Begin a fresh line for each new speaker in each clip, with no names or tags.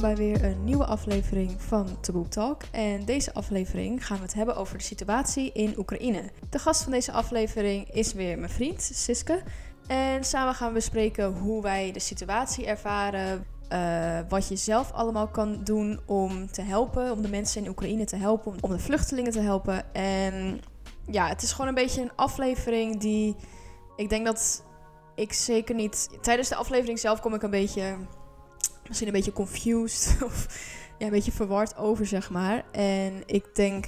welkom bij weer een nieuwe aflevering van Taboe Talk. En deze aflevering gaan we het hebben over de situatie in Oekraïne. De gast van deze aflevering is weer mijn vriend Siske. En samen gaan we bespreken hoe wij de situatie ervaren, uh, wat je zelf allemaal kan doen om te helpen, om de mensen in Oekraïne te helpen, om de vluchtelingen te helpen. En ja, het is gewoon een beetje een aflevering die ik denk dat ik zeker niet. Tijdens de aflevering zelf kom ik een beetje misschien een beetje confused of ja, een beetje verward over, zeg maar. En ik denk.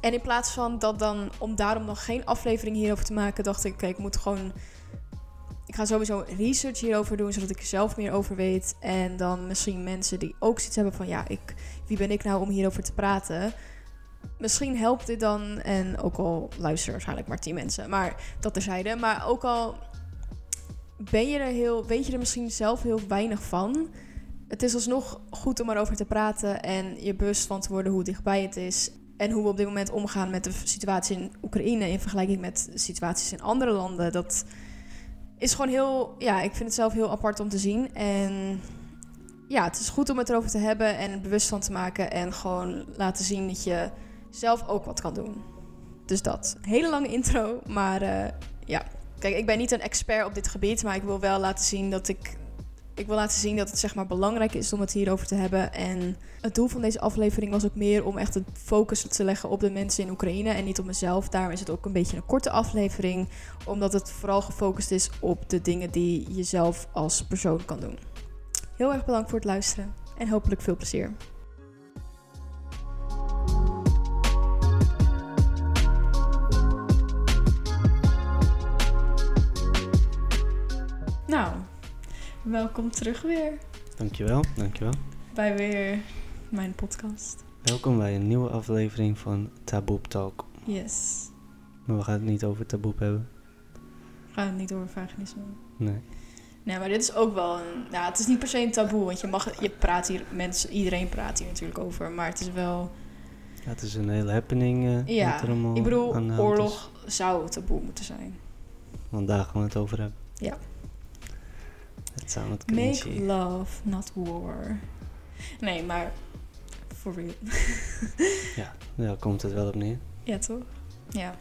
En in plaats van dat dan, om daarom nog geen aflevering hierover te maken, dacht ik, kijk, ik moet gewoon. Ik ga sowieso research hierover doen, zodat ik er zelf meer over weet. En dan misschien mensen die ook zoiets hebben van, ja, ik, wie ben ik nou om hierover te praten? Misschien helpt dit dan, en ook al luisteren waarschijnlijk maar tien mensen, maar dat terzijde. Maar ook al ben je er heel, weet je er misschien zelf heel weinig van. Het is alsnog goed om erover te praten en je bewust van te worden hoe dichtbij het is. En hoe we op dit moment omgaan met de situatie in Oekraïne in vergelijking met situaties in andere landen. Dat is gewoon heel, ja, ik vind het zelf heel apart om te zien. En ja, het is goed om het erover te hebben en bewust van te maken. En gewoon laten zien dat je zelf ook wat kan doen. Dus dat. Hele lange intro, maar uh, ja. Kijk, ik ben niet een expert op dit gebied, maar ik wil wel laten zien dat ik. Ik wil laten zien dat het zeg maar belangrijk is om het hierover te hebben. En het doel van deze aflevering was ook meer om echt het focus te leggen op de mensen in Oekraïne en niet op mezelf. Daarom is het ook een beetje een korte aflevering, omdat het vooral gefocust is op de dingen die je zelf als persoon kan doen. Heel erg bedankt voor het luisteren en hopelijk veel plezier. Nou, welkom terug weer.
Dankjewel, dankjewel.
Bij weer mijn podcast.
Welkom bij een nieuwe aflevering van Taboe Talk.
Yes.
Maar we gaan het niet over taboe hebben.
We gaan het niet over vaginisme.
Nee.
Nee, maar dit is ook wel een... Nou, het is niet per se een taboe, want je mag... Je praat hier... Mensen, iedereen praat hier natuurlijk over, maar het is wel...
Ja, het is een hele happening. Uh,
ja, ik bedoel, oorlog zou taboe moeten zijn.
Want daar gaan we het over hebben.
Ja.
Zou
Make love, not war. Nee, maar for real.
ja, daar komt het wel op neer.
Ja, toch? Ja.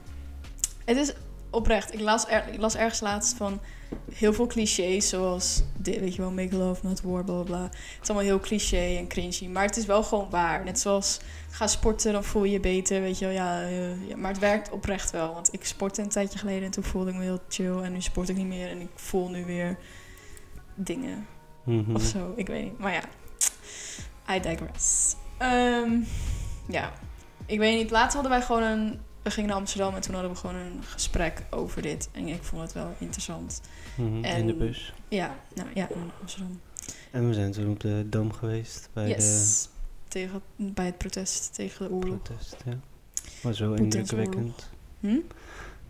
Het is oprecht. Ik las, er, ik las ergens laatst van heel veel clichés, zoals dit, weet je wel, make love, not war, bla bla. Het is allemaal heel cliché en cringy, maar het is wel gewoon waar. Net zoals ga sporten, dan voel je je beter, weet je wel. Ja, uh, ja, maar het werkt oprecht wel, want ik sportte een tijdje geleden en toen voelde ik me heel chill en nu sport ik niet meer en ik voel nu weer dingen.
Mhm.
Of zo, ik weet niet. Maar ja, I digress. Um, ja, ik weet niet. Laatst hadden wij gewoon een... We gingen naar Amsterdam en toen hadden we gewoon een gesprek over dit. En ik vond het wel interessant.
Mm
en,
in de bus?
Ja, nou, ja, in Amsterdam.
En we zijn toen op de Dam geweest. Bij,
yes. de... tegen, bij het protest tegen de oorlog.
Protest, ja. Was wel indrukwekkend.
Hm?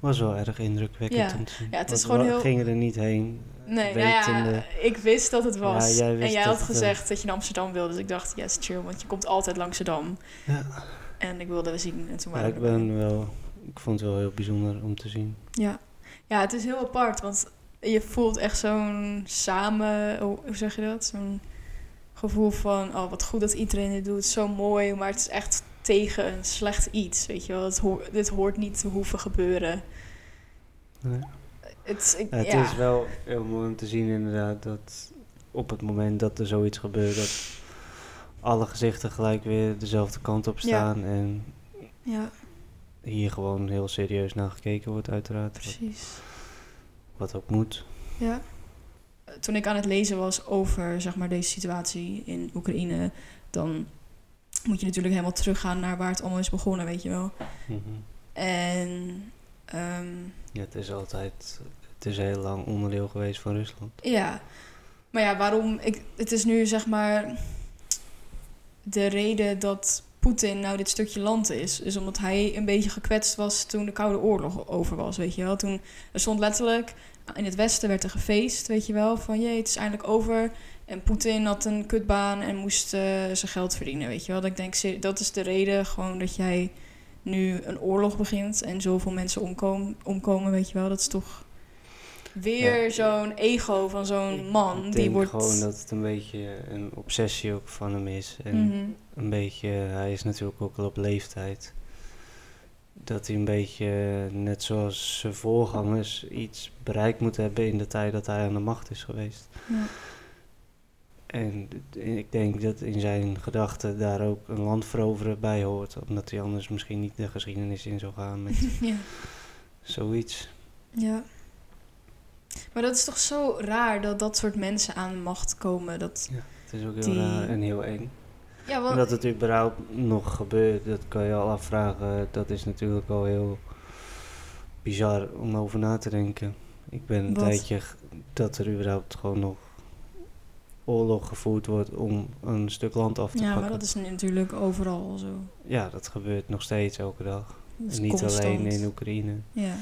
Was wel erg indrukwekkend.
Ja, ja het is gewoon heel...
We gingen er niet heen.
Nee, nou ja, ik wist dat het was.
Ja, jij
en jij had gezegd dat je naar Amsterdam wilde. Dus ik dacht, yes, chill, want je komt altijd langs Amsterdam.
Ja.
En ik wilde we zien. En toen
ja, ik ben wel... Ik vond het wel heel bijzonder om te zien.
Ja. Ja, het is heel apart, want je voelt echt zo'n samen... Oh, hoe zeg je dat? Zo'n gevoel van, oh, wat goed dat iedereen dit doet. Zo mooi, maar het is echt tegen een slecht iets, weet je wel. Het dit hoort niet te hoeven gebeuren.
Nee.
Het, ik,
het
ja.
is wel heel mooi om te zien inderdaad dat op het moment dat er zoiets gebeurt, dat alle gezichten gelijk weer dezelfde kant op staan.
Ja.
En
ja.
hier gewoon heel serieus naar gekeken wordt uiteraard.
Precies.
Wat, wat ook moet.
Ja. Toen ik aan het lezen was over zeg maar, deze situatie in Oekraïne, dan moet je natuurlijk helemaal teruggaan naar waar het allemaal is begonnen, weet je wel.
Mhm.
En um,
ja, het is altijd, het is heel lang onderdeel geweest van Rusland.
Ja, maar ja, waarom? Ik, het is nu zeg maar de reden dat Poetin nou dit stukje land is, is omdat hij een beetje gekwetst was toen de Koude Oorlog over was, weet je wel. Toen er stond letterlijk in het Westen werd er gefeest, weet je wel, van jee, het is eindelijk over. En Poetin had een kutbaan en moest uh, zijn geld verdienen, weet je wel. Dat ik denk, dat is de reden gewoon dat jij nu een oorlog begint en zoveel mensen omkomen, omkomen weet je wel. Dat is toch... weer
Ja.
zo'n ego van zo'n
Ik
man.
denk
Die wordt...
gewoon dat het een beetje een obsessie ook van hem is. En
Mhm.
een beetje, hij is natuurlijk ook al op leeftijd. Dat hij een beetje, net zoals zijn voorgangers, iets bereikt moet hebben in de tijd dat hij aan de macht is geweest.
Ja.
En ik denk dat in zijn gedachten daar ook een land veroveren bij hoort. Omdat hij anders misschien niet de geschiedenis in zou gaan met
ja.
zoiets.
Ja. Maar dat is toch zo raar dat dat soort mensen aan de macht komen. Dat,
Het is ook heel
Die-
raar en heel eng.
ja,
En
want,
dat het überhaupt nog gebeurt, dat kan je al afvragen. Dat is natuurlijk al heel bizar om over na te denken. Ik ben een
Wat?
tijdje dat er überhaupt gewoon nog oorlog gevoerd wordt om een stuk land af te
ja,
pakken.
maar dat is natuurlijk overal al zo.
Ja, dat gebeurt nog steeds elke dag. En niet
constant.
alleen in Oekraïne.
Ja.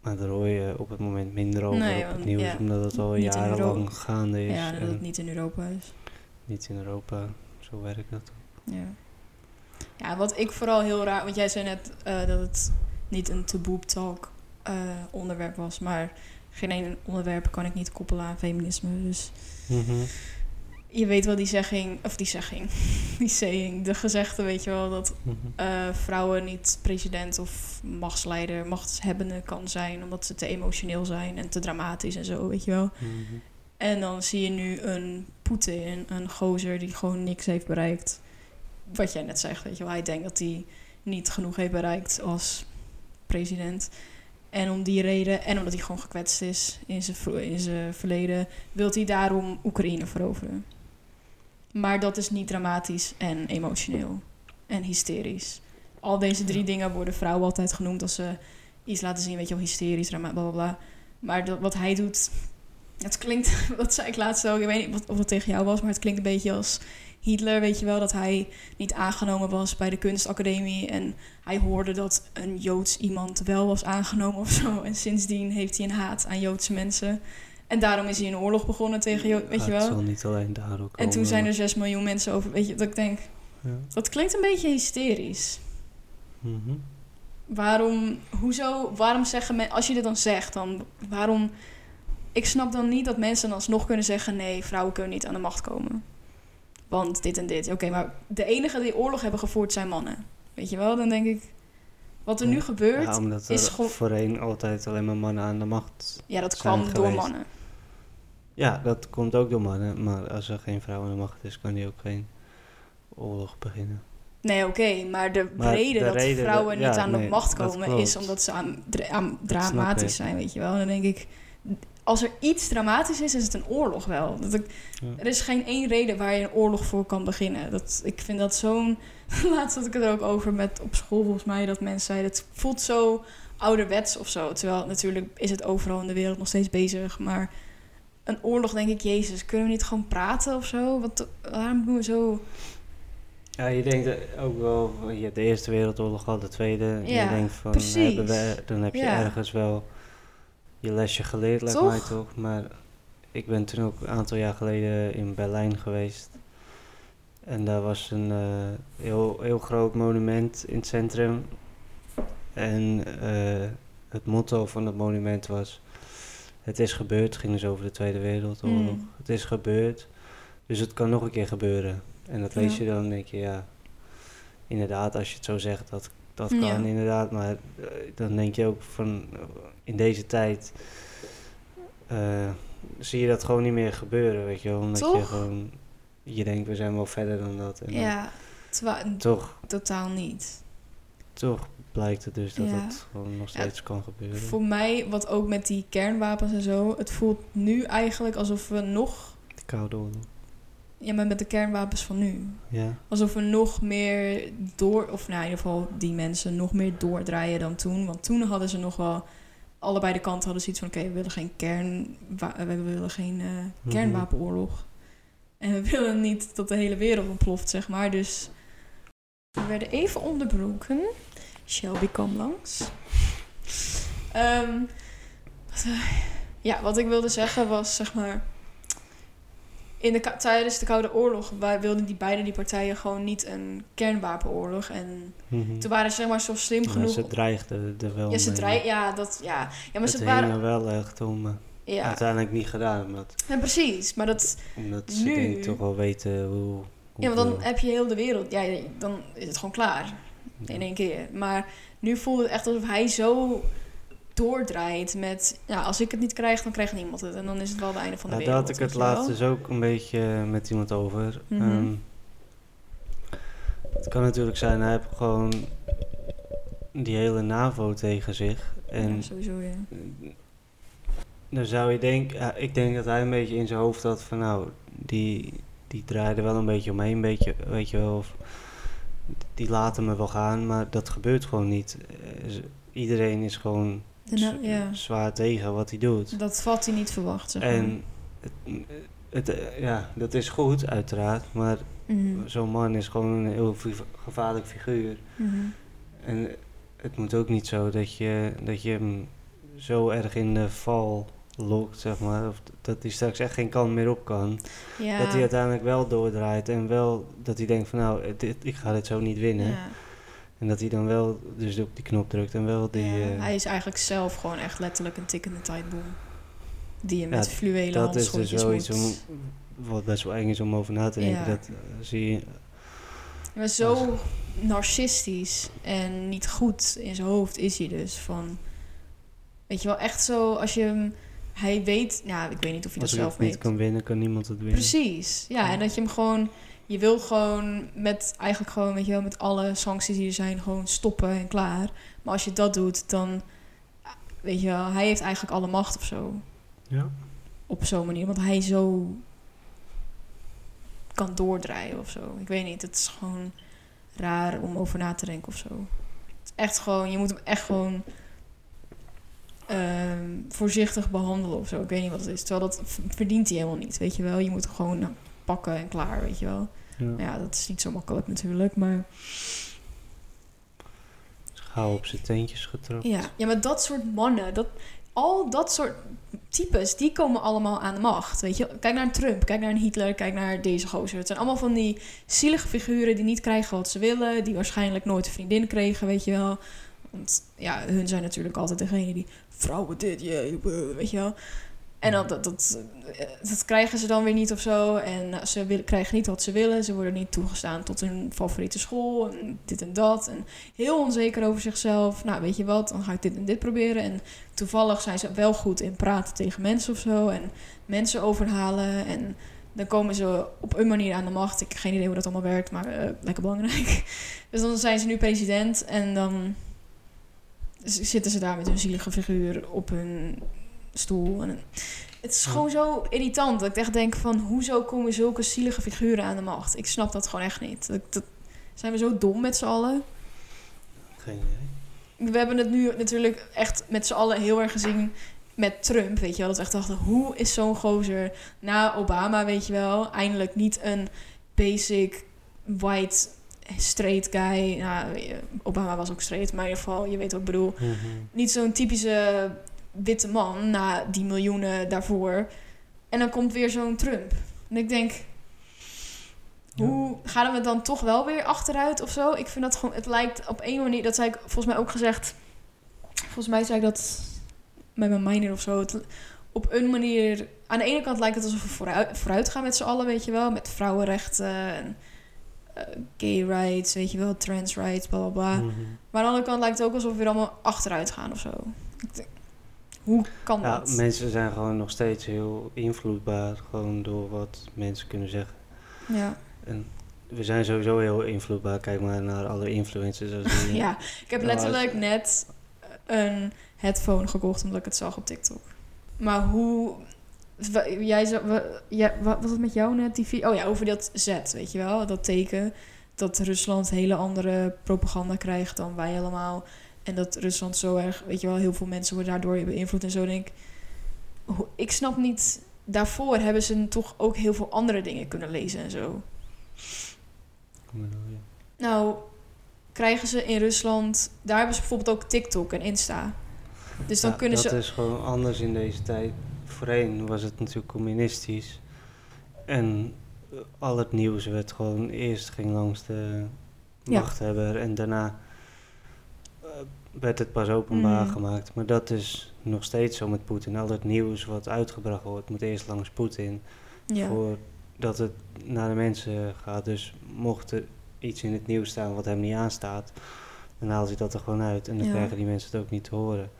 Maar daar hoor je op het moment minder over
Nee,
op het nieuws,
ja,
omdat het al jarenlang gaande is.
ja, dat het niet in Europa is.
niet in Europa. Zo werkt dat.
Ja. ja, wat ik vooral heel raar... Want jij zei net eh, dat het niet een taboe talk eh, onderwerp was. Maar geen één onderwerp kan ik niet koppelen aan feminisme. Dus je weet wel die zegging... Of die zegging. Die saying. De gezegde, weet je wel. Dat
Mhm.
eh, vrouwen niet president of machtsleider, machtshebbende kan zijn. Omdat ze te emotioneel zijn en te dramatisch en zo, weet je wel.
Mhm.
En dan zie je nu een Poetin, een gozer die gewoon niks heeft bereikt. Wat jij net zegt, weet je wel. Hij denkt dat hij niet genoeg heeft bereikt als president. En om die reden, en omdat hij gewoon gekwetst is in zijn, in zijn verleden, wil hij daarom Oekraïne veroveren. Maar dat is niet dramatisch en emotioneel en hysterisch. Al deze drie dingen worden vrouwen altijd genoemd als ze iets laten zien, weet je wel, hysterisch, drama, bla bla bla. Maar dat, wat hij doet, het klinkt, wat zei ik laatst ook, ik weet niet of het tegen jou was, maar het klinkt een beetje als Hitler, weet je wel, dat hij niet aangenomen was bij de kunstacademie en hij hoorde dat een Joods iemand wel was aangenomen of zo. En sindsdien heeft hij een haat aan Joodse mensen. En daarom is hij een oorlog begonnen tegen Jood, weet
Ja,
je
Het
wel.
zal niet alleen daardoor komen.
En toen zijn er
maar-
6 miljoen mensen over, weet je, dat ik denk,
Ja.
dat klinkt een beetje hysterisch.
Mhm.
Waarom, hoezo, waarom zeggen mensen, als je dit dan zegt, dan waarom, ik snap dan niet dat mensen dan alsnog kunnen zeggen, nee, vrouwen kunnen niet aan de macht komen. Want dit en dit. Oké, maar de enige die oorlog hebben gevoerd zijn mannen. Weet je wel, dan denk ik, wat er nu gebeurt,
Ja, omdat
is
er
gewoon-
voorheen altijd alleen maar mannen aan de macht.
ja, dat kwam door mannen.
Ja, dat komt ook door mannen. Maar als er geen vrouw aan de macht is, kan die ook geen oorlog beginnen.
Nee, oké, maar de
Maar
reden
de
dat
reden
vrouwen
dat-
niet
ja,
aan de macht komen is omdat ze aan, dramatisch zijn, weet je wel. Dan denk ik, als er iets dramatisch is, is het een oorlog wel. Dat ik,
Ja.
Er is geen één reden waar je een oorlog voor kan beginnen. Dat, ik vind dat zo'n... Laatst had ik het er ook over met op school volgens mij... dat mensen zeiden, het voelt zo ouderwets of zo. Terwijl natuurlijk is het overal in de wereld nog steeds bezig. Maar een oorlog denk ik, jezus, kunnen we niet gewoon praten of zo? Wat, waarom doen we zo...
Ja, je denkt ook wel, je hebt de Eerste Wereldoorlog gehad, de Tweede.
Ja,
je denkt van,
precies.
hebben we, dan heb je
Ja.
ergens wel je lesje geleerd, lijkt
Toch?
mij toch. Maar ik ben toen ook een aantal jaar geleden in Berlijn geweest. En daar was een eh, heel, heel groot monument in het centrum. En eh, het motto van het monument was... Het is gebeurd, het ging dus over de Tweede Wereldoorlog.
Mm.
Het is gebeurd, dus het kan nog een keer gebeuren. En dat lees
Ja.
je dan en denk je, ja... Inderdaad, als je het zo zegt, dat, dat
Ja.
kan inderdaad. Maar eh, dan denk je ook van... eh, In deze tijd... eh, zie je dat gewoon niet meer gebeuren, weet je wel. Omdat je gewoon... Je denkt, we zijn wel verder dan dat. En
Ja,
toch,
totaal niet.
toch blijkt het dus dat
Ja.
het gewoon nog
Ja,
steeds kan gebeuren.
Voor mij, wat ook met die kernwapens en zo... het voelt nu eigenlijk alsof we nog...
De Koude Oorlog.
Ja, maar met de kernwapens van nu...
Ja.
Alsof we nog meer door, of nou in ieder geval die mensen nog meer doordraaien dan toen. Want toen hadden ze nog wel, allebei de kanten hadden zoiets van: oké, we willen geen, kern, we willen geen eh,
Mhm.
kernwapenoorlog. En we willen niet dat de hele wereld ontploft, zeg maar. Dus we werden even onderbroken. Shelby kwam langs. Ehm, wat, eh, ja, wat ik wilde zeggen was, zeg maar... in de, tijdens de Koude Oorlog wij wilden die beide die partijen gewoon niet een kernwapenoorlog. En
Mhm.
toen waren ze zeg maar zo slim
Ja,
genoeg.
ze dreigden er wel
ja, ze draaien, ja, dat, ja. ja, maar
het
ze waren,
wel echt om. maar
ja,
Uiteindelijk niet gedaan, omdat,
ja, precies. Maar dat,
omdat ze
Nu-
denk ik toch wel weten hoe...
ja, want dan heb je heel de wereld, ja, dan is het gewoon klaar in één keer. Maar nu voelde het echt alsof hij zo doordraait met, ja, als ik het niet krijg, dan krijgt niemand het. En dan is het wel het einde van de
Ja, daar
wereld.
had ik het laatst dus ook een beetje met iemand over.
Mhm.
Ehm, het kan natuurlijk zijn, hij heeft gewoon die hele NAVO tegen zich. En
ja, sowieso, ja.
dan zou je denken, ik denk dat hij een beetje in zijn hoofd had van nou, die, die draaide wel een beetje omheen, een beetje, weet je wel, of die laten me wel gaan, maar dat gebeurt gewoon niet. Eh, Iedereen is gewoon
De na- ja.
zwaar tegen wat hij doet.
Dat had hij niet verwacht, zeg maar.
En het, het, ja, dat is goed, uiteraard. Maar
Mhm.
zo'n man is gewoon een heel gevaarlijk figuur.
Mhm.
En het moet ook niet zo dat je, dat je hem zo erg in de val lokt, zeg maar. Of dat hij straks echt geen kant meer op kan.
Ja.
Dat hij uiteindelijk wel doordraait en wel dat hij denkt van nou, dit, ik ga dit zo niet winnen.
Ja.
En dat hij dan wel dus op die knop drukt en wel die...
Ja,
eh,
hij is eigenlijk zelf gewoon echt letterlijk een tikkende tijdbom. Die je met
Ja,
fluwelen
dat is dus wel iets om, wat best wel eng is om over na te denken.
Ja.
Dat eh, zie je
Maar zo narcistisch en niet goed in zijn hoofd is hij dus. Van, weet je wel, echt zo als je hem... Hij weet... Ja, ik weet niet of hij dat
Als
zelf
het niet
weet.
kan winnen, kan niemand het winnen.
Precies. Ja, en dat je hem gewoon... Je wil gewoon met eigenlijk gewoon, weet je wel, met alle sancties die er zijn, gewoon stoppen en klaar. Maar als je dat doet, dan, weet je wel, hij heeft eigenlijk alle macht of zo.
Ja.
Op zo'n manier. Want hij zo kan doordraaien of zo. Ik weet niet. Het is gewoon raar om over na te denken of zo. Het is echt gewoon, je moet hem echt gewoon ehm, voorzichtig behandelen of zo. Ik weet niet wat het is. Terwijl dat verdient hij helemaal niet, weet je wel. Je moet gewoon nou, pakken en klaar, weet je wel.
Ja.
Maar ja, dat is niet zo makkelijk natuurlijk, maar...
Gauw op zijn teentjes getrapt.
Ja, ja maar dat soort mannen, dat, al dat soort types, die komen allemaal aan de macht. Weet je? Kijk naar een Trump, kijk naar een Hitler, kijk naar deze gozer. Het zijn allemaal van die zielige figuren die niet krijgen wat ze willen, die waarschijnlijk nooit een vriendin kregen, weet je wel. Want ja, hun zijn natuurlijk altijd degene die vrouwen dit, je, weet je wel. En dat, dat, dat krijgen ze dan weer niet of zo. En ze krijgen niet wat ze willen. Ze worden niet toegestaan tot hun favoriete school. En dit en dat. En heel onzeker over zichzelf. Nou, weet je wat, dan ga ik dit en dit proberen. En toevallig zijn ze wel goed in praten tegen mensen of zo. En mensen overhalen. En dan komen ze op een manier aan de macht. Ik heb geen idee hoe dat allemaal werkt, maar eh, lekker belangrijk. Dus dan zijn ze nu president. En dan zitten ze daar met hun zielige figuur op hun stoel. En het is gewoon zo irritant. Dat ik echt denk van, hoezo komen zulke zielige figuren aan de macht? Ik snap dat gewoon echt niet. Dat, dat, zijn we zo dom met z'n allen?
Geen idee.
We hebben het nu natuurlijk echt met z'n allen heel erg gezien met Trump, weet je wel. Dat we echt dachten, hoe is zo'n gozer na Obama, weet je wel, eindelijk niet een basic white straight guy. Nou, Obama was ook straight, maar in ieder geval, je weet wat ik bedoel.
Mhm.
Niet zo'n typische witte man na die miljoenen daarvoor. En dan komt weer zo'n Trump. En ik denk, hoe gaan we dan toch wel weer achteruit of zo? Ik vind dat gewoon, het lijkt op een manier, dat zei ik volgens mij ook gezegd. Volgens mij zei ik dat met mijn minor of zo. Het, op een manier, aan de ene kant lijkt het alsof we vooruit, vooruit gaan met z'n allen, weet je wel. Met vrouwenrechten en eh, gay rights, weet je wel, trans rights, bla bla bla.
Mhm.
Maar aan de andere kant lijkt het ook alsof we weer allemaal achteruit gaan of zo. Ik denk, hoe kan
Ja,
dat?
mensen zijn gewoon nog steeds heel invloedbaar, gewoon door wat mensen kunnen zeggen.
Ja.
En we zijn sowieso heel invloedbaar. Kijk maar naar alle influencers. Als die,
ja, ik heb
Ja,
letterlijk net een headphone gekocht omdat ik het zag op TikTok. Maar hoe... Jij, ja, wat was het met jou net? Die, vi- oh ja, over dat Z, weet je wel? Dat teken dat Rusland hele andere propaganda krijgt dan wij allemaal. En dat Rusland zo erg, weet je wel, heel veel mensen worden daardoor beïnvloed en zo. Denk ik, ik snap niet... Daarvoor hebben ze toch ook heel veel andere dingen kunnen lezen en zo. Nou, krijgen ze in Rusland... Daar hebben ze bijvoorbeeld ook TikTok en Insta. Dus dan
Ja,
kunnen
dat
ze...
is gewoon anders in deze tijd. Voorheen was het natuurlijk communistisch. En al het nieuws werd gewoon eerst ging langs de
Ja.
machthebber en daarna werd het pas openbaar
Mm.
gemaakt. Maar dat is nog steeds zo met Poetin. Al het nieuws wat uitgebracht wordt, moet eerst langs Poetin
Ja.
voordat het naar de mensen gaat. Dus mocht er iets in het nieuws staan wat hem niet aanstaat, dan haalt hij dat er gewoon uit en dan
Ja.
krijgen die mensen het ook niet te horen.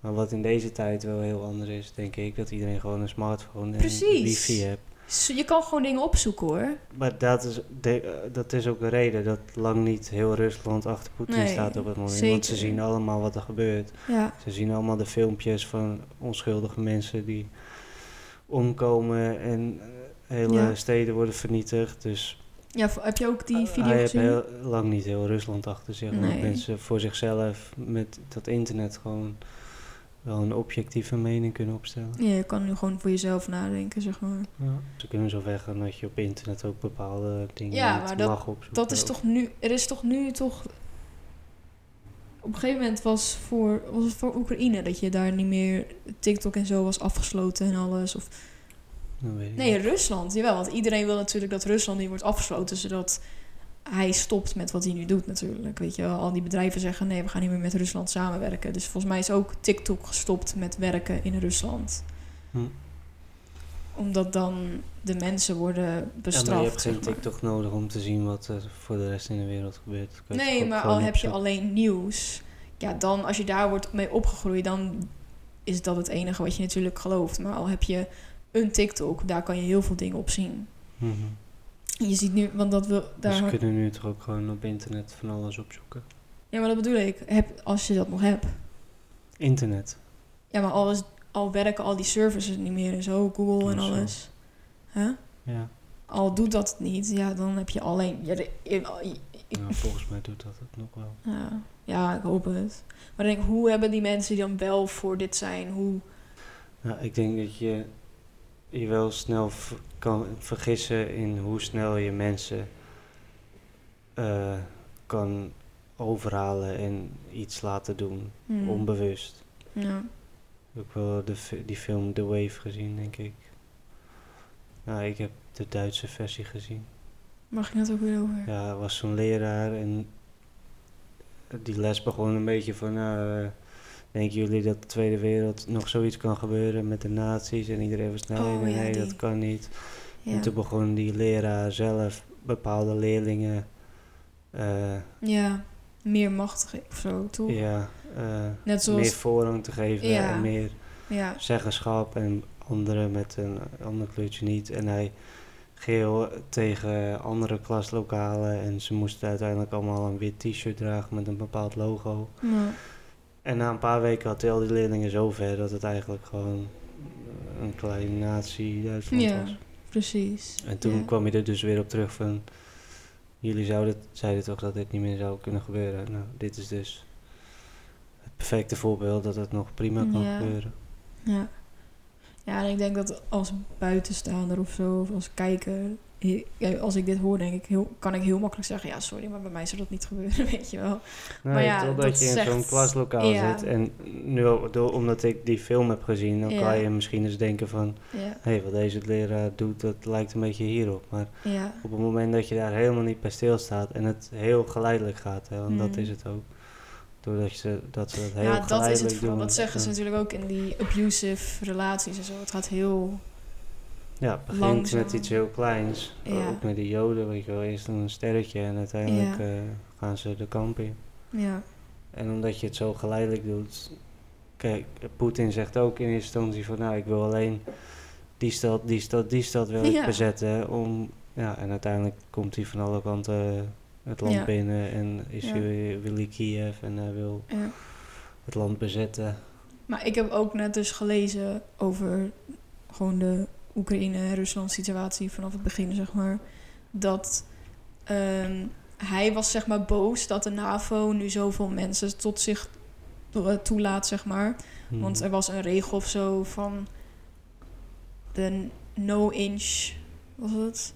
Maar wat in deze tijd wel heel anders is, denk ik, dat iedereen gewoon een smartphone en
Precies.
wifi heeft.
Je kan gewoon dingen opzoeken hoor.
Maar dat is, de, eh, dat is ook de reden dat lang niet heel Rusland achter Poetin
Nee,
staat op het moment. Want ze zien allemaal wat er gebeurt.
Ja.
Ze zien allemaal de filmpjes van onschuldige mensen die omkomen en eh, hele
Ja.
steden worden vernietigd. Dus
ja, heb je ook die video
hij heeft
gezien?
heel lang niet heel Rusland achter zich.
Nee.
mensen voor zichzelf met dat internet gewoon wel een objectieve mening kunnen opstellen.
Ja, je kan nu gewoon voor jezelf nadenken, zeg maar.
Ze kunnen zo gaan dat je op internet ook bepaalde dingen
Ja, maar dat-
mag opzoeken.
Dat is toch nu... Er is toch nu toch... Op een gegeven moment was, voor, was het voor Oekraïne dat je daar niet meer... TikTok en zo was afgesloten en alles. Of,
Dat weet ik
nee,
niet.
Rusland. Jawel, want iedereen wil natuurlijk dat Rusland niet wordt afgesloten... zodat hij stopt met wat hij nu doet natuurlijk. Weet je al die bedrijven zeggen... nee, we gaan niet meer met Rusland samenwerken. Dus volgens mij is ook TikTok gestopt met werken in Rusland.
Hm.
Omdat dan de mensen worden
Ja, maar
bestraft.
je hebt geen
maar.
TikTok nodig om te zien wat er voor de rest in de wereld gebeurt.
Nee, maar al heb je alleen nieuws. Ja, dan als je daar wordt mee opgegroeid, dan is dat het enige wat je natuurlijk gelooft. Maar al heb je een TikTok, daar kan je heel veel dingen op zien.
Mhm.
Je ziet nu, want dat
Dus
daar.
ze kunnen nu toch ook gewoon op internet van alles opzoeken.
Ja, maar dat bedoel ik. Heb, als je dat nog hebt.
Internet.
Ja, maar alles, al werken al die services niet meer en zo, Google en
Oh,
alles. Huh?
Ja.
Al doet dat niet, ja, dan heb je alleen. Ja, de-
Nou, volgens mij doet dat het nog wel.
ja, ja, ik hoop het. Maar denk, hoe hebben die mensen die dan wel voor dit zijn, hoe.
Nou, ik denk dat je je wel snel kan vergissen in hoe snel je mensen eh, kan overhalen en iets laten doen,
hmm,
onbewust.
ja.
Ook wel de, die film The Wave gezien, denk ik. Nou, ik heb de Duitse versie gezien.
Waar ging het ook weer over?
Ja, er was zo'n leraar en die les begon een beetje van, nou, eh, denken jullie dat de Tweede Wereld nog zoiets kan gebeuren met de nazi's? En iedereen was, nee,
Oh,
nee,
ja,
nee,
die.
dat kan niet.
Ja.
En toen begon die leraar zelf bepaalde leerlingen, eh,
ja, meer macht geven of zo, toch?
ja, eh,
Net
meer
zoals,
voorrang te geven
Ja.
en meer
ja,
zeggenschap en anderen met een ander kleurtje niet. En hij geel tegen andere klaslokalen en ze moesten uiteindelijk allemaal een wit t-shirt dragen met een bepaald logo.
maar,
En na een paar weken had hij al die leerlingen zover dat het eigenlijk gewoon een kleine nazi-Duitsland
Ja.
was.
precies.
En toen
ja.
kwam hij er dus weer op terug van, jullie zouden, zeiden toch dat dit niet meer zou kunnen gebeuren. Nou, dit is dus het perfecte voorbeeld dat het nog prima kan
Ja.
gebeuren.
Ja. ja, en ik denk dat als buitenstaander of zo, of als kijker, als ik dit hoor, denk ik, heel, kan ik heel makkelijk zeggen, ja, sorry, maar bij mij zou dat niet gebeuren, weet je wel.
Nee,
Maar ja,
totdat
dat
je in
zegt-
zo'n klaslokaal
ja.
zit. En nu, door, omdat ik die film heb gezien, dan
Ja.
kan je misschien eens denken van...
Ja,
hey, wat deze leraar doet, dat lijkt een beetje hierop. Maar op het moment dat je daar helemaal niet bij stilstaat en het heel geleidelijk gaat, hè, want dat
Mm.
is het ook. Doordat ze, dat ze dat heel
ja dat is het vooral. Dat zeggen ze natuurlijk ook in die abusive relaties en zo. Het gaat heel,
Ja, het begint
langzaam.
met iets heel kleins.
Ja.
Ook met die joden, weet je wel. Eerst een sterretje en uiteindelijk
Ja.
eh, gaan ze de kamp in.
ja,
En omdat je het zo geleidelijk doet. Kijk, Poetin zegt ook in eerste instantie van nou, ik wil alleen die stad, die stad, die stad wil ik
Ja.
bezetten. Om, ja, en uiteindelijk komt hij van alle kanten het land binnen en is hij, wil hij Kiev en hij wil
ja.
het land bezetten.
Maar ik heb ook net dus gelezen over gewoon de Oekraïne-Rusland situatie vanaf het begin, zeg maar. Dat ehm, hij was zeg maar boos dat de NAVO nu zoveel mensen tot zich eh, toelaat, zeg maar.
Hmm.
Want er was een regel of zo van de no inch, wat was het?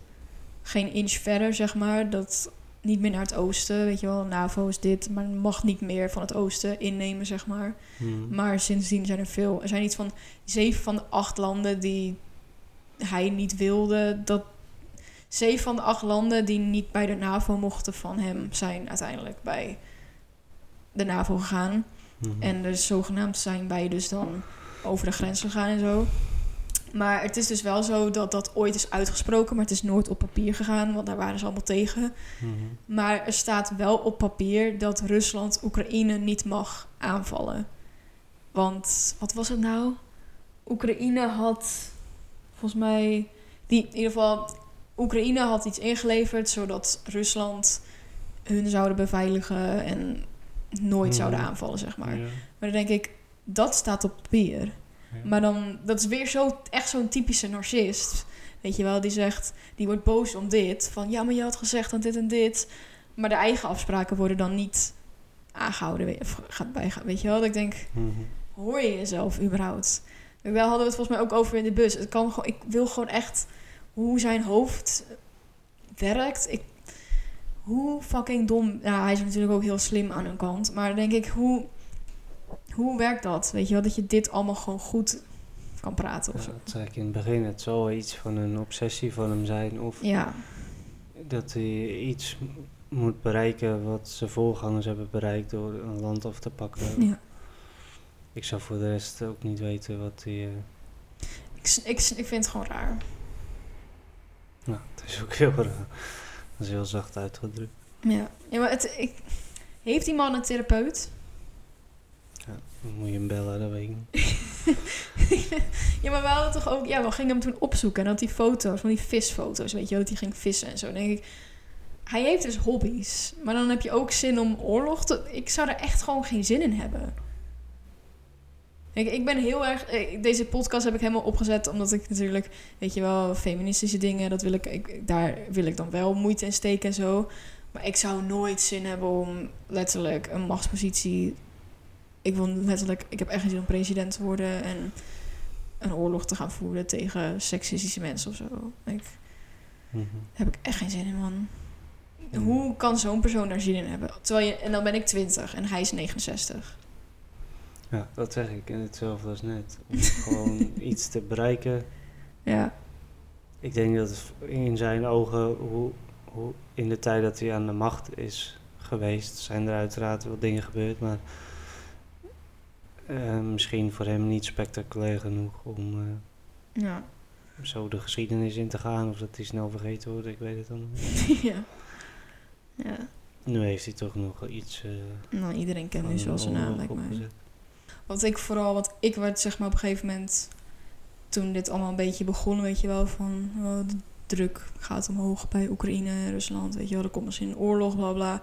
Geen inch verder, zeg maar. Dat niet meer naar het oosten, weet je wel. NAVO is dit, maar mag niet meer van het oosten innemen, zeg maar.
Hmm.
Maar sindsdien zijn er veel. Er zijn iets van zeven van de acht landen die hij niet wilde dat zeven van de acht landen die niet bij de NAVO mochten van hem zijn uiteindelijk bij de NAVO gegaan.
Mhm.
En dus zogenaamd zijn wij dus dan over de grens gegaan en zo. Maar het is dus wel zo dat dat ooit is uitgesproken, maar het is nooit op papier gegaan, want daar waren ze allemaal tegen.
Mhm.
Maar er staat wel op papier dat Rusland Oekraïne niet mag aanvallen. Want wat was het nou? Oekraïne had volgens mij. Die, in ieder geval, Oekraïne had iets ingeleverd zodat Rusland hun zouden beveiligen en nooit
Mhm.
zouden aanvallen, zeg maar.
Ja.
Maar dan denk ik, dat staat op papier.
Ja.
Maar dan, dat is weer zo, echt zo'n typische narcist. Weet je wel, die zegt, die wordt boos om dit. Van ja, maar je had gezegd dat dit en dit. Maar de eigen afspraken worden dan niet aangehouden. Of gaat bijgaan. Weet je wel, dat ik denk,
Mhm.
hoor je jezelf überhaupt? Daar hadden we het volgens mij ook over in de bus. Het kan gewoon, ik wil gewoon echt hoe zijn hoofd werkt. Ik, hoe fucking dom. Ja, hij is natuurlijk ook heel slim aan een kant. Maar dan denk ik, hoe, hoe werkt dat? Weet je wel, dat je dit allemaal gewoon goed kan praten of
Ja, dat zei ik in het begin. Het zal iets van een obsessie van hem zijn. Of
Ja,
dat hij iets moet bereiken wat zijn voorgangers hebben bereikt door een land af te pakken.
ja.
Ik zou voor de rest ook niet weten wat hij... eh,
Ik, ik, ik vind het gewoon raar.
nou, het is ook heel raar. Dat is heel zacht uitgedrukt.
Ja, ja maar het, ik, heeft die man een therapeut?
Dan moet je hem bellen, dat weet ik niet.
ja, maar we hadden toch ook... Ja, we gingen hem toen opzoeken. En had die foto's, van die visfoto's, weet je. Dat hij ging vissen en zo. Dan denk ik... Hij heeft dus hobby's. Maar dan heb je ook zin om oorlog te... Ik zou er echt gewoon geen zin in hebben. Ik, ik ben heel erg... eh, Deze podcast heb ik helemaal opgezet omdat ik natuurlijk... Weet je wel, feministische dingen... Dat wil ik, ik, daar wil ik dan wel moeite in steken en zo. Maar ik zou nooit zin hebben om letterlijk een machtspositie... Ik wil letterlijk... Ik heb echt geen zin om president te worden en een oorlog te gaan voeren tegen seksistische mensen of zo. Ik,
Mhm.
daar heb ik echt geen zin in, man.
Hmm.
Hoe kan zo'n persoon daar zin in hebben? Terwijl je, en dan ben ik 20 en hij is 69.
Ja, dat zeg ik. En hetzelfde als net. Om gewoon iets te bereiken.
Ja,
Ik denk dat in zijn ogen, hoe, hoe in de tijd dat hij aan de macht is geweest, zijn er uiteraard wel dingen gebeurd, maar eh, misschien voor hem niet spectaculair genoeg om eh,
ja,
zo de geschiedenis in te gaan of dat hij snel vergeten wordt, ik weet het dan niet.
ja. Ja,
Nu heeft hij toch nog iets. eh
nou iedereen kent nu
van
zo
een
zijn naam, lijkt mij. Wat ik vooral, wat ik werd zeg maar op een gegeven moment, toen dit allemaal een beetje begon, weet je wel, van oh, de druk gaat omhoog bij Oekraïne Rusland, weet je wel, er komt misschien een oorlog, bla bla.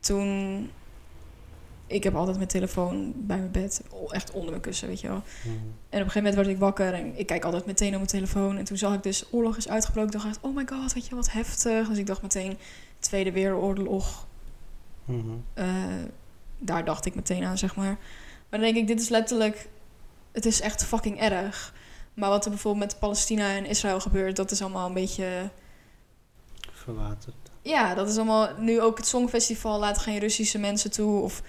Toen, ik heb altijd mijn telefoon bij mijn bed, echt onder mijn kussen, weet je wel.
Mhm.
En op een gegeven moment werd ik wakker en ik kijk altijd meteen op mijn telefoon. En toen zag ik dus oorlog is uitgebroken. Toen dacht ik, oh my god, weet je wat heftig. Dus ik dacht meteen, Tweede Wereldoorlog.
Mhm.
Eh, daar dacht ik meteen aan, zeg maar. Maar dan denk ik, dit is letterlijk... Het is echt fucking erg. Maar wat er bijvoorbeeld met Palestina en Israël gebeurt... dat is allemaal een beetje...
Verwaterd.
Ja, dat is allemaal... Nu ook het Songfestival laat geen Russische mensen toe. Of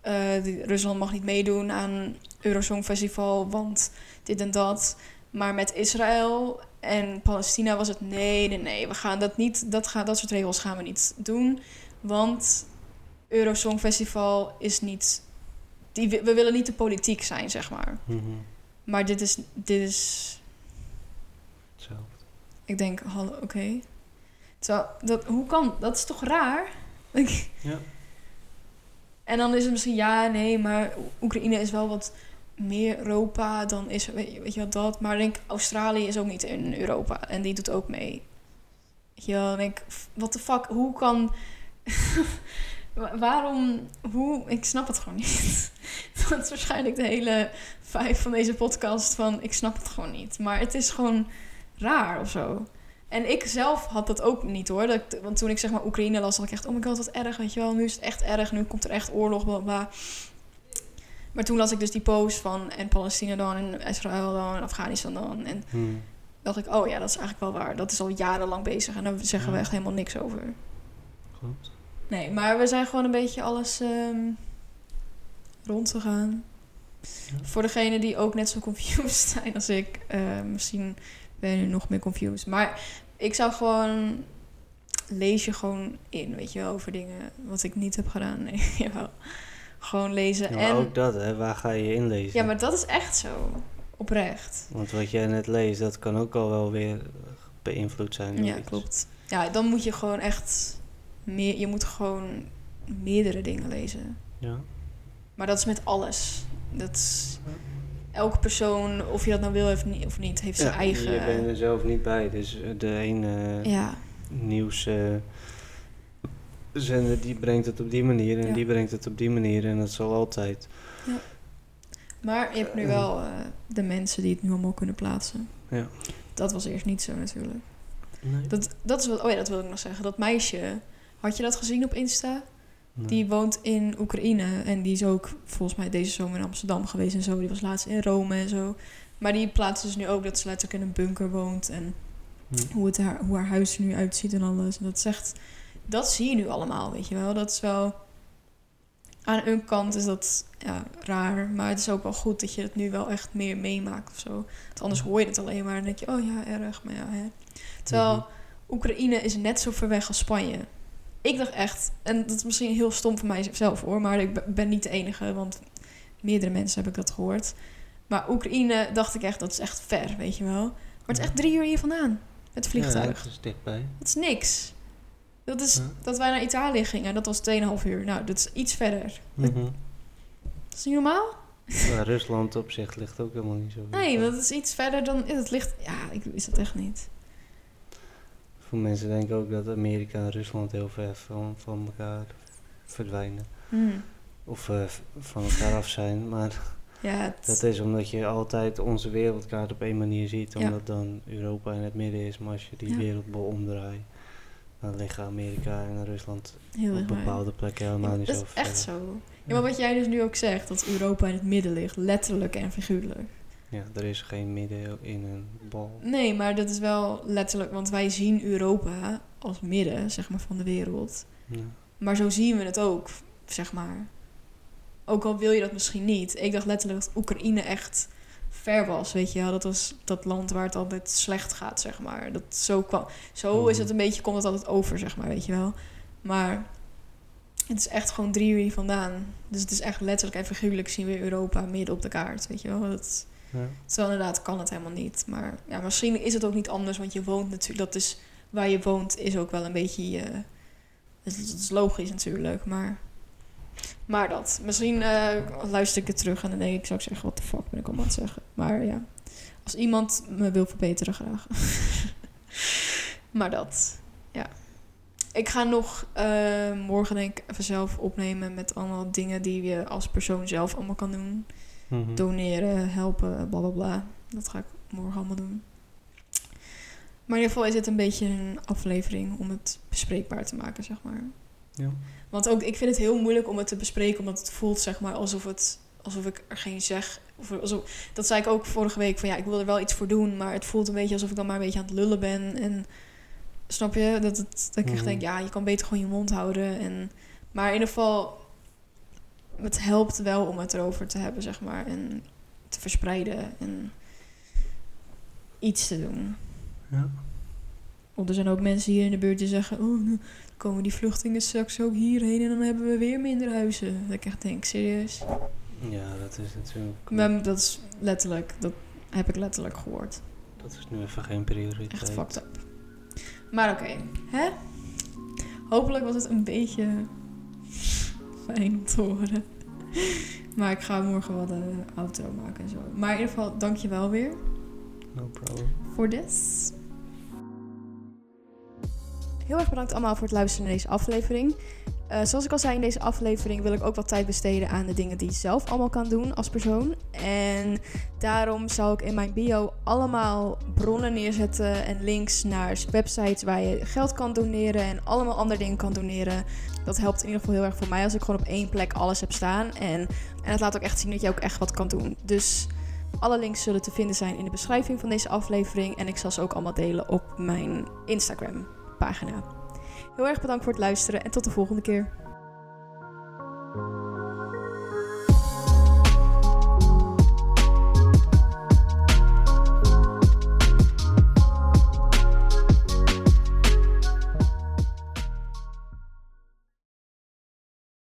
eh, die- Rusland mag niet meedoen aan Eurosongfestival... want dit en dat. Maar met Israël en Palestina was het... nee, nee, nee, we gaan dat niet... Dat, gaan, dat soort regels gaan we niet doen. Want Eurosongfestival is niet... Die, we willen niet de politiek zijn, zeg maar.
Mhm.
Maar dit is... Dit is
Hetzelfde.
ik denk, hallo, oké. Terwijl, dat, hoe kan... Dat is toch raar?
Ja.
En dan is het misschien ja, nee, maar Oekraïne is wel wat meer Europa dan is, weet je, weet je wat dat. Maar ik denk, Australië is ook niet in Europa en die doet ook mee. Weet je wel, dan denk ik, wat de fuck, hoe kan... Wa- Waarom, hoe, ik snap het gewoon niet. Dat is waarschijnlijk de hele vijf van deze podcast van, ik snap het gewoon niet. Maar het is gewoon raar of zo. En ik zelf had dat ook niet hoor. Dat ik, want toen ik zeg maar Oekraïne las, had ik echt, oh my god, wat erg, weet je wel. Nu is het echt erg, nu komt er echt oorlog, bla bla. Maar toen las ik dus die post van en Palestina dan, en Israël dan, en Afghanistan dan. En
Mhm.
dacht ik, oh ja, dat is eigenlijk wel waar. Dat is al jarenlang bezig en daar zeggen we
Ja.
echt helemaal niks over.
Klopt.
Nee, maar we zijn gewoon een beetje alles ehm rond te gaan.
Ja.
Voor degenen die ook net zo confused zijn als ik, eh, misschien ben je nog meer confused. Maar ik zou gewoon... Lees je gewoon in, weet je wel, over dingen wat ik niet heb gedaan. Nee, jawel. Gewoon lezen.
Ja, maar
en,
ook dat, hè? Waar ga je inlezen?
ja, maar dat is echt zo. Oprecht.
Want wat jij net leest, dat kan ook al wel weer beïnvloed zijn.
Ja,
iets.
klopt. Ja, dan moet je gewoon echt meer... Je moet gewoon meerdere dingen lezen.
Ja.
Maar dat is met alles. Dat is, elke persoon, of je dat nou wil of niet, of niet heeft zijn
Ja,
eigen...
Je bent er zelf niet bij, dus de ene
Ja,
nieuws eh, zender die brengt het op die manier en
Ja.
die brengt het op die manier en dat zal altijd.
maar je hebt nu
Eh.
wel eh, de mensen die het nu allemaal kunnen plaatsen.
Ja.
Dat was eerst niet zo natuurlijk.
Nee.
Dat, dat is wat, oh ja, dat wil ik nog zeggen. Dat meisje, had je dat gezien op Insta?
Nee.
Die woont in Oekraïne en die is ook volgens mij deze zomer in Amsterdam geweest en zo. Die was laatst in Rome en zo. Maar die plaatst dus nu ook dat ze letterlijk in een bunker woont en hoe, het haar, hoe haar huis er nu uitziet en alles. En dat zegt, dat zie je nu allemaal, weet je wel. Dat is wel, aan een kant is dat ja, raar, maar het is ook wel goed dat je het nu wel echt meer meemaakt of zo. Want anders hoor je het alleen maar en denk je, oh ja, erg, maar ja, hè. Terwijl
Mhm.
Oekraïne is net zo ver weg als Spanje. Ik dacht echt, en dat is misschien heel stom van mijzelf hoor, maar ik be- ben niet de enige, want meerdere mensen heb ik dat gehoord. Maar Oekraïne dacht ik echt, dat is echt ver, weet je wel. Maar het is echt drie uur hier vandaan, met het
Ja,
vliegtuig.
dat is dichtbij.
Dat is niks. Dat is
Ja.
dat wij naar Italië gingen, dat was 2,5 uur. Nou, dat is iets verder.
Mhm.
Dat is niet normaal?
Ja, Rusland op zich ligt ook helemaal niet zo.
Nee, dat is iets verder dan... Het ligt... Ja, ik wist dat echt niet.
Veel mensen denken ook dat Amerika en Rusland heel ver van, van elkaar verdwijnen.
Hmm.
Of eh, van elkaar af zijn. Maar
Ja,
dat is omdat je altijd onze wereldkaart op één manier ziet.
Ja.
Omdat dan Europa in het midden is. Maar als je die
Ja.
wereldbol omdraait, dan liggen Amerika en Rusland
heel
op bepaalde plekken helemaal
Ja,
niet
dat
zo
is
ver.
echt zo. Ja, maar wat jij dus nu ook zegt, dat Europa in het midden ligt, letterlijk en figuurlijk.
Ja, er is geen midden in een bal.
Nee, maar dat is wel letterlijk, want wij zien Europa als midden, zeg maar, van de wereld.
Ja.
Maar zo zien we het ook, zeg maar. Ook al wil je dat misschien niet. Ik dacht letterlijk dat Oekraïne echt ver was, weet je wel. Dat was dat land waar het altijd slecht gaat, zeg maar. Dat zo kwam. Zo is
Mhm.
het een beetje, komt het altijd over, zeg maar, weet je wel. Maar het is echt gewoon drie uur hier vandaan. Dus het is echt letterlijk en figuurlijk zien we Europa midden op de kaart, weet je wel. Dat,
Ja.
Terwijl inderdaad kan het helemaal niet. Maar ja, misschien is het ook niet anders, want je woont natuurlijk... Dat is, waar je woont is ook wel een beetje... dat, is, dat is logisch natuurlijk, maar... Maar dat. Misschien eh, luister ik het terug en dan denk ik... Zou ik zeggen, wat de fuck ben ik allemaal aan het zeggen? Maar ja, als iemand me wil verbeteren, graag. maar dat, ja. Ik ga nog eh, morgen denk ik even zelf opnemen... met allemaal dingen die je als persoon zelf allemaal kan doen
Mhm.
doneren, helpen, bla bla bla. Dat ga ik morgen allemaal doen. Maar in ieder geval is het een beetje een aflevering om het bespreekbaar te maken, zeg maar.
Ja.
Want ook, ik vind het heel moeilijk om het te bespreken, omdat het voelt, zeg maar, alsof, het, alsof ik er geen zeg. Of alsof, dat zei ik ook vorige week, van ja, ik wil er wel iets voor doen, maar het voelt een beetje alsof ik dan maar een beetje aan het lullen ben. En snap je? Dat, het, dat ik echt
Mhm.
denk, ja, je kan beter gewoon je mond houden. En, maar in ieder geval, het helpt wel om het erover te hebben, zeg maar. En te verspreiden en iets te doen.
Ja.
Want er zijn ook mensen hier in de buurt die zeggen... oh, nu komen die vluchtelingen straks ook hierheen... en dan hebben we weer minder huizen. Dat ik echt denk, serieus?
ja, dat is natuurlijk...
Maar dat is letterlijk, dat heb ik letterlijk gehoord.
Dat is nu even geen prioriteit.
Echt fucked up. Maar oké, hè? Hopelijk was het een beetje fijn om te horen. Maar ik ga morgen wel de outro maken en zo. Maar in ieder geval, dank je wel weer
No problem.
voor dit. Heel erg bedankt allemaal voor het luisteren naar deze aflevering. Eh, zoals ik al zei in deze aflevering wil ik ook wat tijd besteden aan de dingen die je zelf allemaal kan doen als persoon. En daarom zal ik in mijn bio allemaal bronnen neerzetten en links naar websites waar je geld kan doneren en allemaal andere dingen kan doneren. Dat helpt in ieder geval heel erg voor mij als ik gewoon op één plek alles heb staan. En, en het laat ook echt zien dat je ook echt wat kan doen. Dus alle links zullen te vinden zijn in de beschrijving van deze aflevering. En ik zal ze ook allemaal delen op mijn Instagram pagina. Heel erg bedankt voor het luisteren en tot de volgende keer.